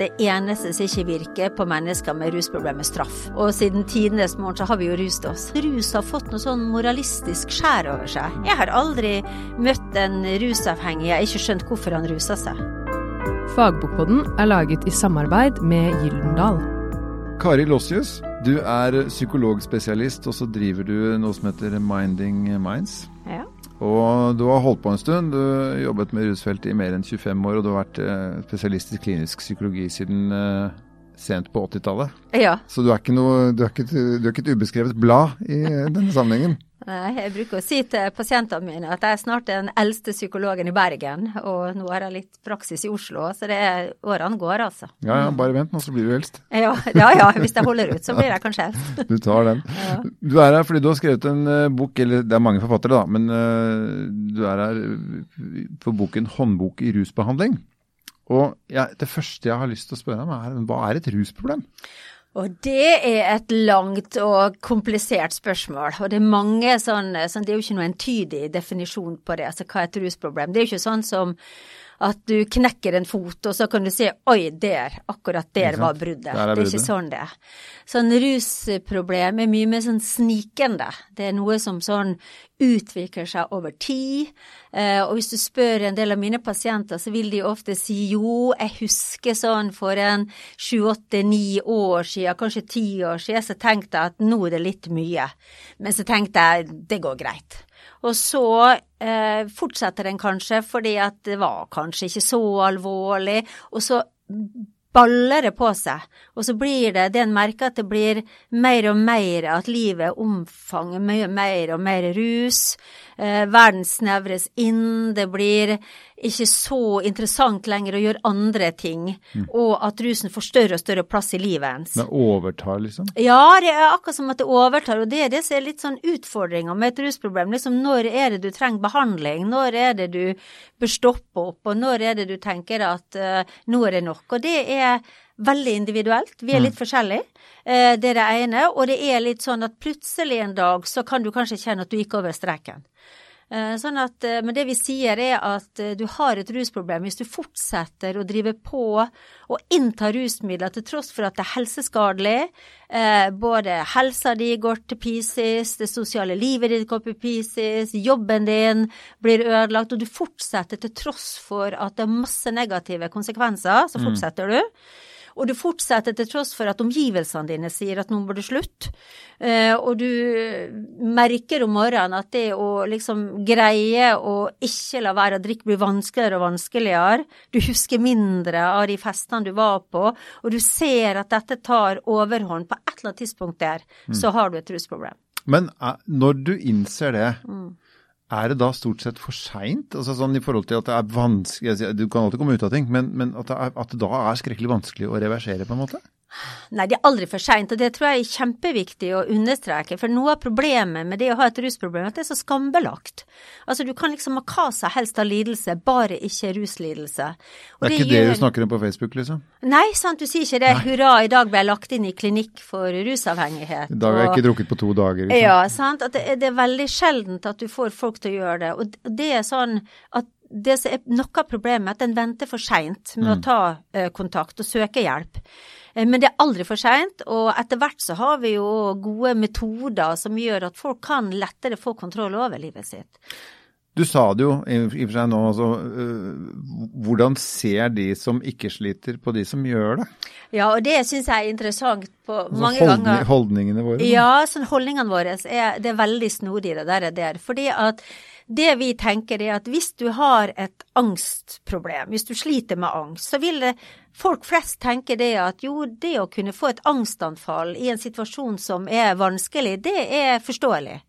det eneste som ikke virker på mennesker med rusproblemer, er straff. Og siden tidenes morgen så har vi jo rust oss. Rus har fått noe sånn moralistisk skjær over seg. Jeg har aldri møtt en rusavhengig jeg har ikke skjønt hvorfor han rusa seg. Fagbokboden er laget i samarbeid med Gyldendal. Kari Lossius, du er psykologspesialist, og så driver du noe som heter Minding Minds. Og du har holdt på en stund. Du har jobbet med rusfeltet i mer enn 25 år, og du har vært eh, spesialist i klinisk psykologi siden eh, sent på 80-tallet. ja. Så du er, ikke noe, du, er ikke du er ikke et ubeskrevet blad i eh, denne sammenhengen. Nei, Jeg bruker å si til pasientene mine at jeg er snart den eldste psykologen i Bergen, og nå har jeg litt praksis i Oslo, så det er, årene går, altså. Ja, ja, bare vent nå, så blir du eldst. Ja, ja, ja, hvis jeg holder ut, så blir jeg kanskje eldst. Du tar den. Du er her fordi du har skrevet en eh, bok, eller det er mange forfattere da, men eh, du er her for boken 'Håndbok i rusbehandling'. Og jeg, det første jeg har lyst til å spørre om er, hva er et rusproblem? Og det er et langt og komplisert spørsmål. Og det er mange sånn, sånn Det er jo ikke noen entydig definisjon på det. Altså hva er et rusproblem? Det er jo ikke sånn som at du knekker en fot, og så kan du se oi, der, akkurat der var bruddet. Der er det er ikke sånn det er. Sånn rusproblem er mye mer sånn snikende. Det er noe som sånn utvikler seg over tid. Eh, og hvis du spør en del av mine pasienter, så vil de ofte si jo, jeg husker sånn for en sju, åtte, ni år siden, kanskje ti år siden, så tenkte jeg at nå er det litt mye. Men så tenkte jeg det går greit. Og så eh, fortsetter den kanskje fordi at det var kanskje ikke så alvorlig, og så baller det på seg. Og så blir det det en merker at det blir mer og mer at livet omfanger mye mer og mer rus. Eh, verden snevres inn, det blir ikke så interessant lenger å gjøre andre ting, og at rusen får større og større plass i livet ens. Det overtar, liksom? Ja, det er akkurat som at det overtar, og det er det som er litt sånn utfordringa med et rusproblem. Liksom, når er det du trenger behandling? Når er det du bør stoppe opp? Og når er det du tenker at uh, nå er det nok? Og det er veldig individuelt. Vi er litt forskjellige. Eh, det er det ene. Og det er litt sånn at plutselig en dag så kan du kanskje kjenne at du gikk over streken. Eh, Sånn at, eh, men det vi sier er at eh, du har et rusproblem hvis du fortsetter å drive på og innta rusmidler til tross for at det er helseskadelig. Både helsa di går til pieces, det sosiale livet ditt går til pieces, jobben din blir ødelagt, og du fortsetter til tross for at det er masse negative konsekvenser, så fortsetter du. Og du fortsetter til tross for at omgivelsene dine sier at nå må du slutte. Eh, og du merker om morgenen at det å liksom greie å ikke la være å drikke blir vanskeligere og vanskeligere. Du husker mindre av de festene du var på, og du ser at dette tar overhånd. På et eller annet tidspunkt der, så har du et rusproblem. Men eh, når du innser det, er det da stort sett for seint? Altså sånn i forhold til at det er vanskelig Du kan alltid komme ut av ting, men, men at, det er, at det da er skrekkelig vanskelig å reversere, på en måte? Nei, det er aldri for seint, og det tror jeg er kjempeviktig å understreke. For noe av problemet med det å ha et rusproblem, er at det er så skambelagt. Altså, du kan liksom ha hva som helst av lidelse, bare ikke ruslidelse. Og Det er ikke det du snakker om på Facebook, liksom? Nei, sant, du sier ikke det. Hurra, i dag ble jeg lagt inn i klinikk for rusavhengighet. I dag har jeg og- ikke drukket på to dager. Liksom. Ja, sant. At det, det er veldig sjeldent at du får folk til å gjøre det. Og det er sånn at det som er noe av problemet, er at en venter for seint med å ta eh, kontakt og søke hjelp. Eh, Men det er aldri for seint, og etter hvert så har vi jo gode metoder som gjør at folk kan lettere få kontroll over livet sitt. Du sa det jo i og for seg nå, altså, øh, hvordan ser de som ikke sliter på de som gjør det? Ja, og det syns jeg er interessant på Altså, mange holdning, ganger. Holdningene våre? Ja, sånn holdningene våre er, det er veldig snodig det der, der. Fordi at det vi tenker er at hvis du har et angstproblem, hvis du sliter med angst, så vil det, folk flest tenke det at jo, det å kunne få et angstanfall i en situasjon som er vanskelig, det er forståelig.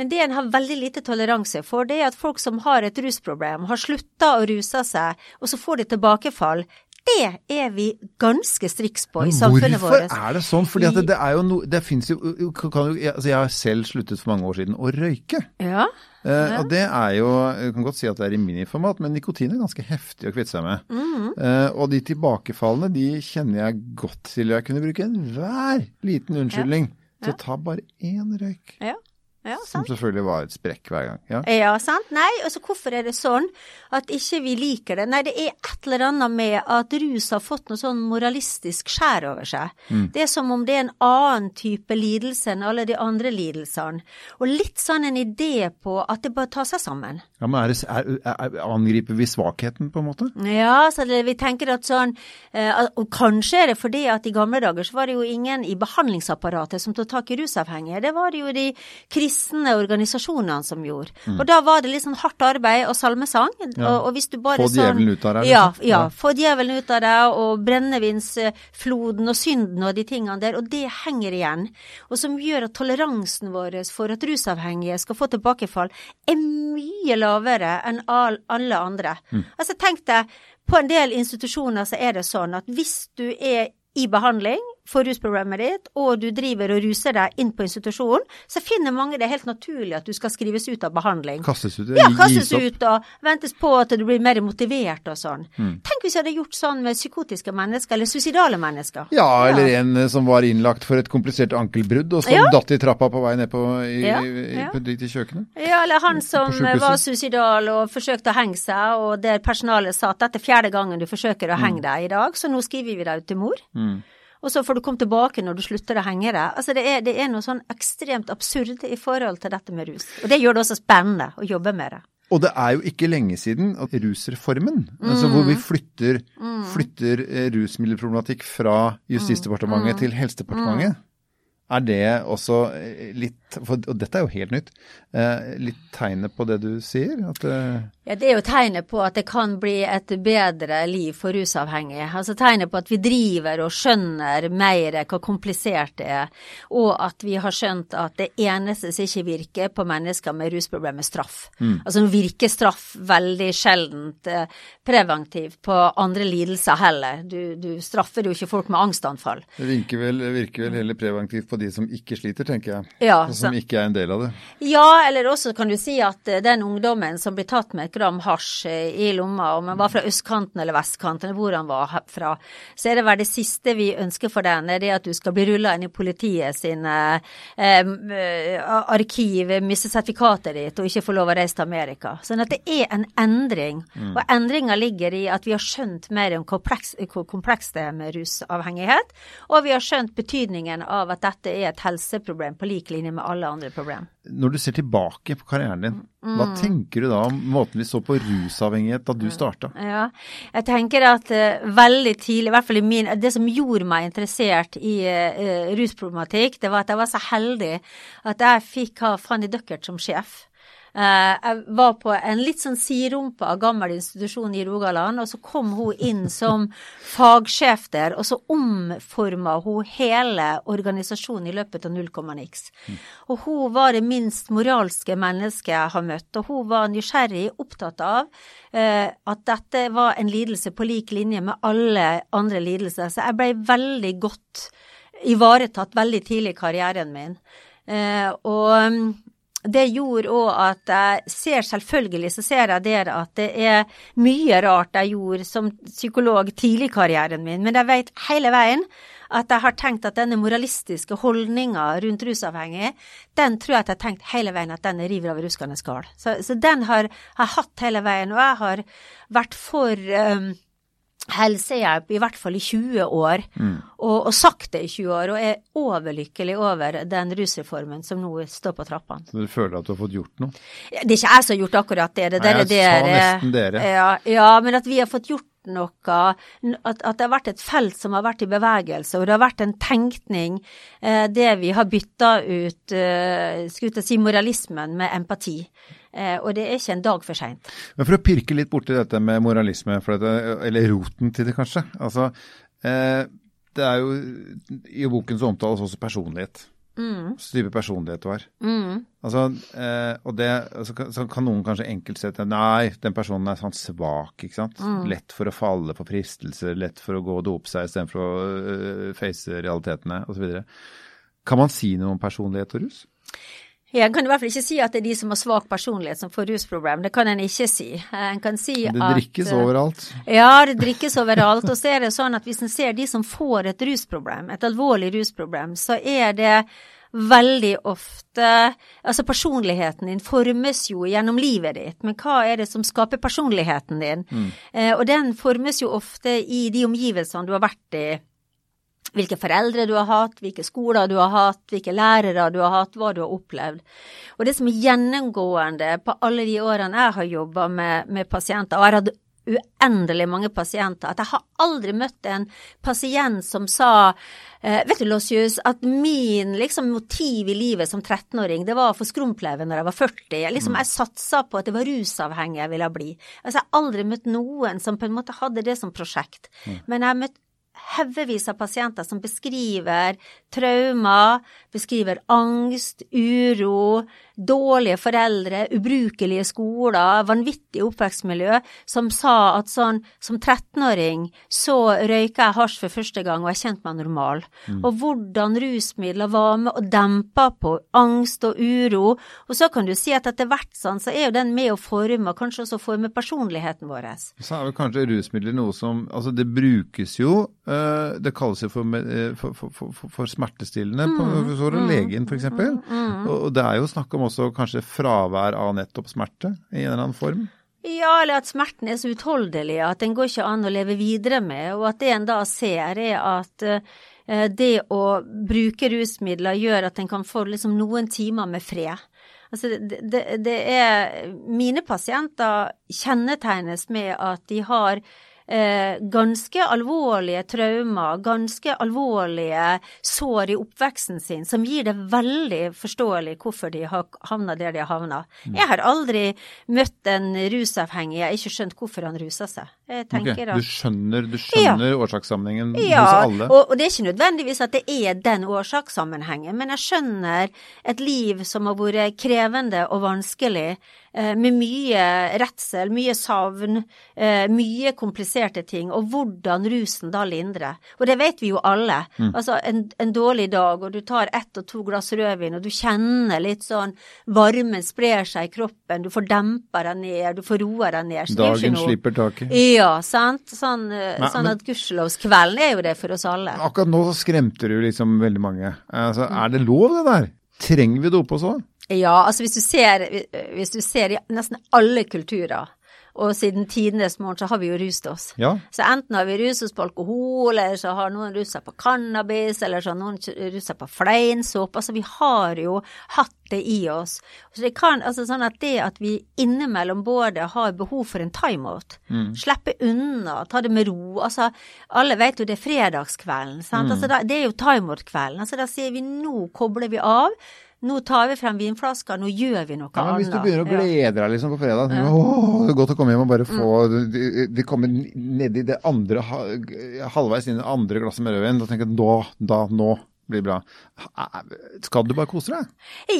Men det en har veldig lite toleranse for, det er at folk som har et rusproblem, har slutta å ruse seg, og så får de tilbakefall. Det er vi ganske striks på i samfunnet hvorfor er det sånn? Fordi det, det er jo no, det kan jo altså Jeg har selv sluttet for mange år siden å røyke. Ja. Eh, og det er jo, jeg kan godt si at det er i miniformat, men nikotin er ganske heftig å kvitte seg med. Mhm. Eh, og de tilbakefallene, de kjenner jeg godt til. Jeg kunne bruke enhver liten unnskyldning til å ta bare én røyk. Ja. Ja, Som selvfølgelig var et sprekk hver gang. Ja. Ja, sant. Nei, altså hvorfor er det sånn at ikke vi liker det? Nei, det er et eller annet med at rus har fått noe sånn moralistisk skjær over seg. Det er som om det er en annen type lidelse enn alle de andre lidelsene. Og litt sånn en idé på at det bare tar seg sammen. Ja, men er det, er, er, Angriper vi svakheten, på en måte? Ja, så det, vi tenker at sånn eh, Og kanskje er det fordi at i gamle dager så var det jo ingen i behandlingsapparatet som tok tak i rusavhengige. Det var det jo de kristne organisasjonene som gjorde. Og da var det litt sånn hardt arbeid og salmesang. Mm. Ja. Og, og hvis du bare Få sånn djevelen ut av deg, Ja, liksom. ja. Ja. Få djevelen ut av deg, og brennevinsfloden og synden og de tingene der. Og det henger igjen. Og som gjør at toleransen vår for at rusavhengige skal få tilbakefall, er mye lavere enn alle andre. Mm. Altså tenk deg, på en del institusjoner så er det sånn at hvis du er i behandling for rusproblemet ditt, og du driver og ruser deg inn på institusjonen, så finner mange det helt naturlig at du skal skrives ut av behandling. Kastes ut? Ja, kastes ut og ventes på at du blir mer motivert og sånn. Mm. Tenk hvis jeg hadde gjort sånn med psykotiske mennesker, eller suicidale mennesker. Ja, eller en eh, som var innlagt for et komplisert ankelbrudd, og som Ja. datt i trappa på vei ned på, i, Ja, i, ja. på, i kjøkkenet. Ja, eller han som var suicidal og forsøkte å henge seg, og der personalet sa at dette er fjerde gangen du forsøker å henge deg i dag, så nå skriver vi deg ut til mor. Mm. Og så får du komme tilbake når du slutter å henge deg. Altså det er, det er noe sånn ekstremt absurd i forhold til dette med rus. Og det gjør det også spennende å jobbe med det. Og det er jo ikke lenge siden at rusreformen, altså Mm. hvor vi flytter, flytter eh, rusmiddelproblematikk fra Justisdepartementet til Helsedepartementet, er det også eh, litt for, Og dette er jo helt nytt. Eh, litt tegnet på det du sier? At eh, Ja, Det er jo tegnet på at det kan bli et bedre liv for rusavhengige. Altså tegnet på at vi driver og skjønner mer hvor komplisert det er, og at vi har skjønt at det eneste som ikke virker på mennesker med rusproblemer, er straff. Altså nå virker straff veldig sjeldent eh, preventivt på andre lidelser heller. Du, du straffer jo ikke folk med angstanfall. det virker vel, virker vel heller preventivt på de som ikke sliter, tenker jeg. Ja, Og som ikke er en del av det. Ja, eller også kan du si at eh, den ungdommen som blir tatt med et gram hasj eh, i lomma, om han var fra østkanten eller vestkanten, eller hvor han var fra, så er det vel det siste vi ønsker for den, er det at du skal bli rulla inn i politiet sine eh, eh, arkiv, miste sertifikatet ditt og ikke få lov å reise til Amerika. Sånn at det er en endring. Og endringa ligger i at vi har skjønt mer om kompleks, hvor komplekst det er med rusavhengighet, og vi har skjønt betydningen av at dette er et helseproblem på lik linje med alle andre problemer. Når du ser tilbake på karrieren din, Mm. hva tenker du da om måten vi så på rusavhengighet da du starta? Ja, jeg tenker at uh, veldig tidlig, i hvert fall i min Det som gjorde meg interessert i uh, rusproblematikk, det var at jeg var så heldig at jeg fikk ha Fanny Duckert som sjef. Eh, jeg var på en litt sånn siderumpa gammel institusjon i Rogaland, og så kom hun inn som fagsjef der, og så omforma hun hele organisasjonen i løpet av null komma niks. Og hun var det minst moralske mennesket jeg har møtt, og hun var nysgjerrig, opptatt av eh, at dette var en lidelse på lik linje med alle andre lidelser. Så jeg ble veldig godt ivaretatt veldig tidlig i karrieren min. Eh, og mm, det gjorde òg at jeg ser selvfølgelig så ser jeg der at det er mye rart jeg gjorde som psykolog tidlig i karrieren min, men jeg vet hele veien at jeg har tenkt at denne moralistiske holdninga rundt rusavhengig, den tror jeg at jeg har tenkt hele veien at den river av ruskende skall. Så, så den har jeg hatt hele veien, og jeg har vært for um, helsehjelp i hvert fall i 20 år, og, og sagt det i 20 år, og er overlykkelig over den rusreformen som nå står på trappene. Så du føler at du har fått gjort noe? Det er ikke jeg som har gjort akkurat det. det, Nei, jeg dere, sa nesten dere. Ja, ja, men at vi har fått gjort noe, at, at det har vært et felt som har vært i bevegelse, og det har vært en tenkning, eh, det vi har bytta ut, eh, skulle jeg si, moralismen med empati. Eh, og det er ikke en dag for seint. Men for å pirke litt borti dette med moralisme, for dette, eller roten til det kanskje. Altså, eh, det er jo I boken så omtales også personlighet. Mm, Så type personlighet du har. mm, Altså, eh, og det, altså, så kan noen kanskje enkelt se til Nei, den personen er sånn svak, ikke sant. Mm. Lett for å falle for fristelser, lett for å gå og dope seg istedenfor å face realitetene osv. Kan man si noe om personlighet og rus? Jeg kan i hvert fall ikke si at det er de som har svak personlighet som får rusproblem. Det kan en ikke si. En kan si Det at drikkes overalt. Ja, det drikkes overalt. Og så er det sånn at hvis en ser de som får et rusproblem, et alvorlig rusproblem, så er det veldig ofte Altså personligheten din formes jo gjennom livet ditt, men hva er det som skaper personligheten din? Mm. Eh, og den formes jo ofte i de omgivelsene du har vært i. Hvilke foreldre du har hatt, hvilke skoler du har hatt, hvilke lærere du har hatt, hva du har opplevd. Og det som er gjennomgående på alle de årene jeg har jobba med, med pasienter, og jeg har hatt uendelig mange pasienter, at jeg har aldri møtt en pasient som sa eh, Vet du, Lossius, at min liksom, motiv i livet som 13-åring, det var å få skrumpleve når jeg var 40. Jeg, liksom, jeg satsa på at det var rusavhengig jeg ville bli. Altså, jeg har aldri møtt noen som på en måte hadde det som prosjekt. Men jeg har møtt haugevis av pasienter som beskriver traumer, beskriver angst, uro, dårlige foreldre, ubrukelige skoler, vanvittig oppvekstmiljø, som sa at sånn som 13-åring så røyka jeg hasj for første gang og jeg kjente meg normal. Mm. Og hvordan rusmidler var med og dempa på angst og uro. Og så kan du si at etter hvert sånn, så er jo den med å forme, kanskje også forme personligheten vår. Så er vel kanskje rusmidler noe som Altså det brukes jo, det kalles jo for, uh, for, for, for smertestillende mm. på, for mm. legen f.eks. Mm. mm. Og det er jo snakk om også kanskje fravær av nettopp smerte i en eller annen form? Ja, eller at smerten er så utholdelig at den går ikke an å leve videre med, og at det en da ser er at uh, det å bruke rusmidler gjør at en kan få liksom noen timer med fred. Altså det, det, det er Mine pasienter kjennetegnes med at de har eh, ganske alvorlige traumer, ganske alvorlige sår i oppveksten sin, som gir det veldig forståelig hvorfor de har havna der de har havna. Mm. Jeg har aldri møtt en rusavhengig jeg har ikke skjønt hvorfor han rusa seg. Okay. Du skjønner, du skjønner ja. årsakssammenhengen ja, hos alle? Ja, og, og det er ikke nødvendigvis at det er den årsakssammenhengen, men jeg skjønner et liv som har vært krevende og vanskelig med mye redsel, mye savn, eh, mye kompliserte ting, og hvordan rusen da lindrer. Og det vet vi jo alle. Mm. Altså en, en, dårlig dag, og du tar ett og to glass rødvin, og du kjenner litt sånn varmen sprer seg i kroppen, du får dempa deg ned, du får roa deg ned. Dagen slipper taket. Ja, sant. Sånn, eh, Nei, sånn at gudskjelovskvelden er jo det for oss alle. Akkurat nå skremte du liksom veldig mange. Altså, er det lov, det der? Trenger vi dope oss òg? Ja, altså hvis du ser, hvis du ser i nesten alle kulturer, og siden tidenes morgen så har vi jo rust oss. Ja. Så enten har vi rust oss på alkohol, eller så har noen rust seg på cannabis, eller så har noen rust seg på fleinsåpe. Altså vi har jo hatt det i oss. Så det kan, altså sånn at det at vi innimellom både har behov for en timeout, mm. slippe unna, ta det med ro. Altså alle vet jo det er fredagskvelden, sant. Mm. Altså da, det er jo timeout-kvelden. Altså da sier vi nå kobler vi av. Nå tar vi frem vinflaska, nå gjør vi noe ja, annet. Hvis du begynner å glede deg liksom på fredag ja. Åh, det er godt å komme hjem og bare få mm. De, de kommer nedi det andre halvveis inn i det andre glasset med rødvin. Da tenker jeg da, da, nå blir bra. Skal du bare kose deg?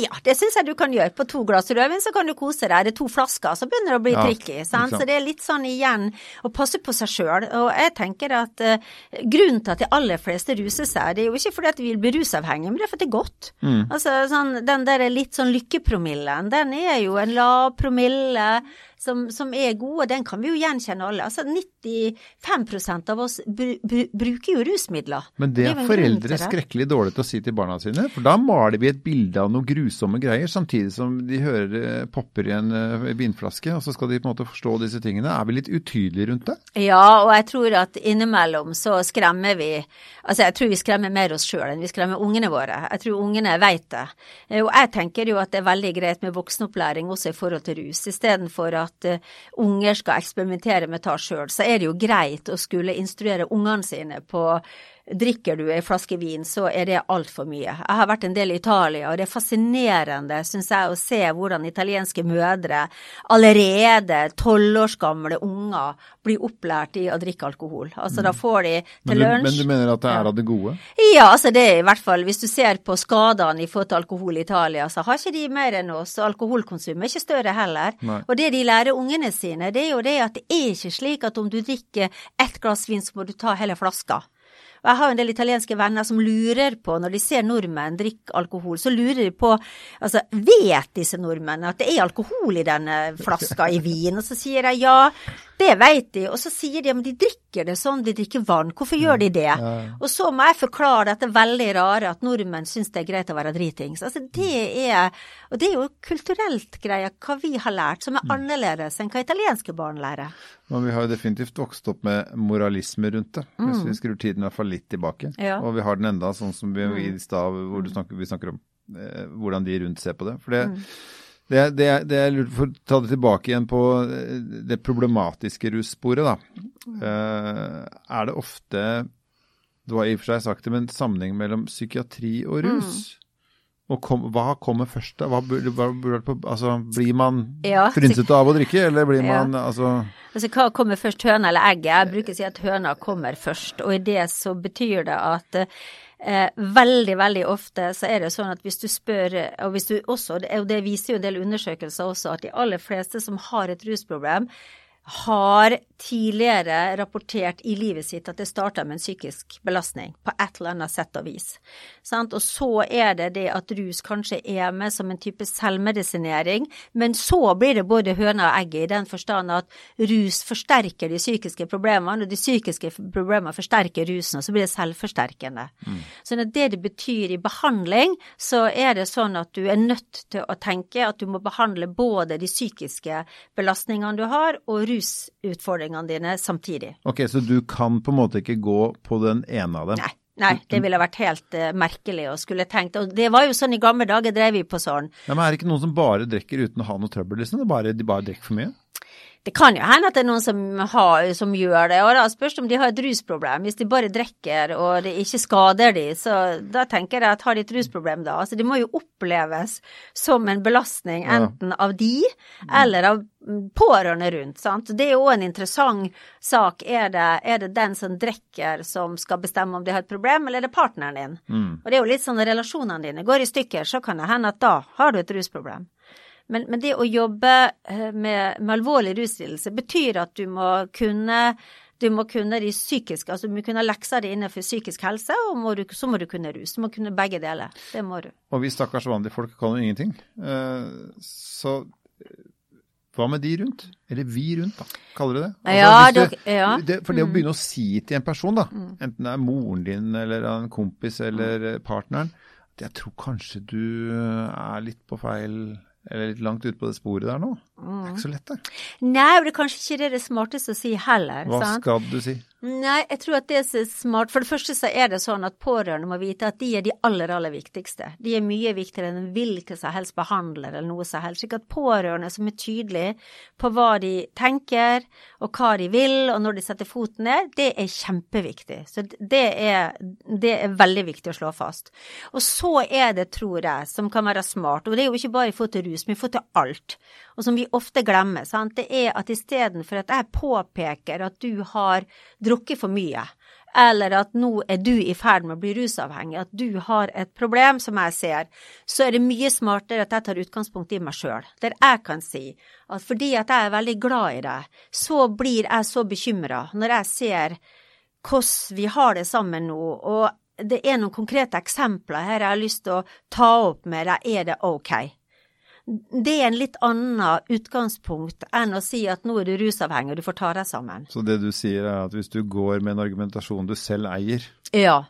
Ja, det syns jeg du kan gjøre. På to glass rødvin så kan du kose deg. Det er to flasker, så begynner det å bli ja, tricky. Sant? Så det er litt sånn igjen å passe på seg sjøl. Og jeg tenker at uh, grunnen til at de aller fleste ruser seg, det er jo ikke fordi at de vil bli rusavhengige, men det er fordi det er godt. Mm. Altså sånn, den der litt sånn lykkepromillen, den er jo en lav promille som, som, er gode, den kan vi jo gjenkjenne alle. Altså 95% av oss br br bruker jo rusmidler. Men det er, det er foreldre skrekkelig dårlige til å si til barna sine, for da maler vi et bilde av noen grusomme greier, samtidig som de hører eh, popper i en uh, vinflaske, og så skal de på en måte forstå disse tingene. Er vi litt utydelige rundt det? Ja, og jeg tror at innimellom så skremmer vi Altså jeg tror vi skremmer mer oss sjøl enn vi skremmer ungene våre. Jeg tror ungene veit det. Eh, og jeg tenker jo at det er veldig greit med voksenopplæring også i forhold til rus, istedenfor at at uh, unger skal eksperimentere med ta sjøl, så er det jo greit å skulle instruere ungene sine på drikker du ei flaske vin, så er det altfor mye. Jeg har vært en del i Italia, og det er fascinerende, syns jeg, å se hvordan italienske mødre, allerede tolv års gamle unger, blir opplært i å drikke alkohol. Altså mm. da får de til lunsj Men du mener at det er av det gode? Ja, altså det er i hvert fall Hvis du ser på skadene i forhold til alkohol i Italia, så har ikke de mer enn oss. Alkoholkonsumet er ikke større heller. Nei. Og det de lærer ungene sine, det er jo det at det er ikke slik at om du drikker ett glass vin, så må du ta hele flaska. Og jeg har en del italienske venner som lurer på, når de ser nordmenn drikke alkohol, så lurer de på altså vet disse nordmennene at det er alkohol i denne flaska i vin? Og så sier jeg ja, Det vet de, og så sier de at de drikker det sånn de drikker vann. Hvorfor gjør de det? Og så må jeg forklare dette veldig rare at nordmenn syns det er greit å være dritings. Altså det er, og det er jo kulturelt greia, hva vi har lært, som er annerledes enn hva italienske barn lærer. Men vi har jo definitivt vokst opp med moralisme rundt det, hvis vi skrur tiden i hvert fall litt tilbake. Ja. Og vi har den enda sånn som vi i stad hvor du snakker, vi snakker om eh, hvordan de rundt ser på det. For det, det, det, det er lurt for å ta det tilbake igjen på eh, det problematiske russporet, da. Eh, er det ofte Du har i og for seg sagt det, men sammenheng mellom psykiatri og rus? Og kom, hva kommer først da? Altså, blir man Ja, frynsete av å drikke, eller blir Ja. man altså Altså hva kommer først, høna eller egget? Jeg bruker å si at høna kommer først, og i det så betyr det at eh, veldig, veldig ofte så er det sånn at hvis du spør, og hvis du også, og det viser jo en del undersøkelser også, at de aller fleste som har et rusproblem, har tidligere rapportert i livet sitt at det starta med en psykisk belastning på et eller annet sett og vis. Sant? Og så er det det at rus kanskje er med som en type selvmedisinering, men så blir det både høna og egget i den forstand at rus forsterker de psykiske problemene, og de psykiske problemene forsterker rusen, og så blir det selvforsterkende. Så når det det betyr i behandling, så er det sånn at du er nødt til å tenke at du må behandle både de psykiske belastningene du har, og rusutfordringene dine samtidig. Ok, så du kan på en måte ikke gå på den ene av dem? Nei. Nei, det ville vært helt uh, merkelig å skulle tenkt. Og det var jo sånn i gamle dager drev vi på sånn. Ja, men er det ikke noen som bare drikker uten å ha noe trøbbel, liksom? Det er Bare, de bare drikker for mye? Det kan jo hende at det er noen som, har, som gjør det, og da spørs det om de har et rusproblem. Hvis de bare drikker og det ikke skader de, så da tenker jeg at har de et rusproblem da? Altså det må jo oppleves som en belastning enten av de eller av mm, pårørende rundt, sant. Det er jo en interessant sak. Er det, er det den som drikker som skal bestemme om de har et problem, eller er det partneren din? Og det er jo litt sånn relasjonene dine går i stykker, så kan det hende at da har du et rusproblem. Men, men det å jobbe eh, med, med alvorlig ruslidelse betyr at du må kunne du må kunne de psykiske, altså du må kunne lekser det innenfor psykisk helse, og må du, så må du kunne rus. Du må kunne begge deler. Det må du. Og vi stakkars vanlige folk kan jo ingenting. Eh, så eh, hva med de rundt? Eller vi rundt, da. Kaller du det? Altså, Ja, du- ja. Mm. Det, for det å begynne å si til en person, da, enten det er moren din eller en kompis eller eh, partneren, at jeg tror kanskje du er litt på feil eller litt langt ute på det sporet der nå. Det er ikke så lett, det. Nei, og det er kanskje ikke det det smarteste å si heller. Hva sant? skal du si? Nei, jeg tror at det som er smart For det første så er det sånn at pårørende må vite at de er de aller, aller viktigste. De er mye viktigere enn hvilken som helst behandler eller noe som helst. Slik at pårørende som er tydelige på hva de tenker og hva de vil, og når de setter foten ned, det er kjempeviktig. Så det er, det er veldig viktig å slå fast. Og så er det, tror jeg, som kan være smart, og det er jo ikke bare i forhold til rus, men i forhold til alt, og som vi ofte glemmer, sant? det er at istedenfor at jeg påpeker at du har drukket for mye, eller at nå er du i ferd med å bli rusavhengig, at du har et problem som jeg ser, så er det mye smartere at jeg tar utgangspunkt i meg sjøl, der jeg kan si at fordi at jeg er veldig glad i deg, så blir jeg så bekymra når jeg ser hvordan vi har det sammen nå, og det er noen konkrete eksempler her jeg har lyst til å ta opp med deg, er det ok? Det er en litt annen utgangspunkt enn å si at nå er du rusavhengig og du får ta deg sammen. Så det du sier er at hvis du går med en argumentasjon du selv eier, Ja.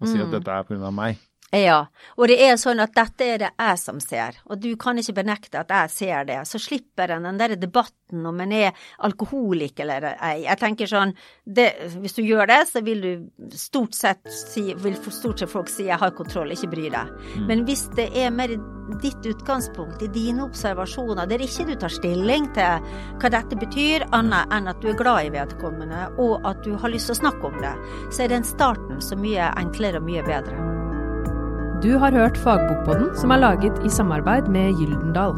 og sier at dette er pga. meg, Ja, og det er sånn at dette er det jeg som ser, og du kan ikke benekte at jeg ser det. Så slipper en den der debatten om en er alkoholiker eller ei. Jeg tenker sånn, det, hvis du gjør det, så vil du stort sett si, vil stort sett folk si 'jeg har kontroll, ikke bry deg'. Men hvis det er mer ditt utgangspunkt i dine observasjoner, der ikke du tar stilling til hva dette betyr, annet enn at du er glad i vedkommende, og at du har lyst til å snakke om det, så er den starten så mye enklere og mye bedre. Du har hørt Fagbokpodden, som er laget i samarbeid med Gyldendal.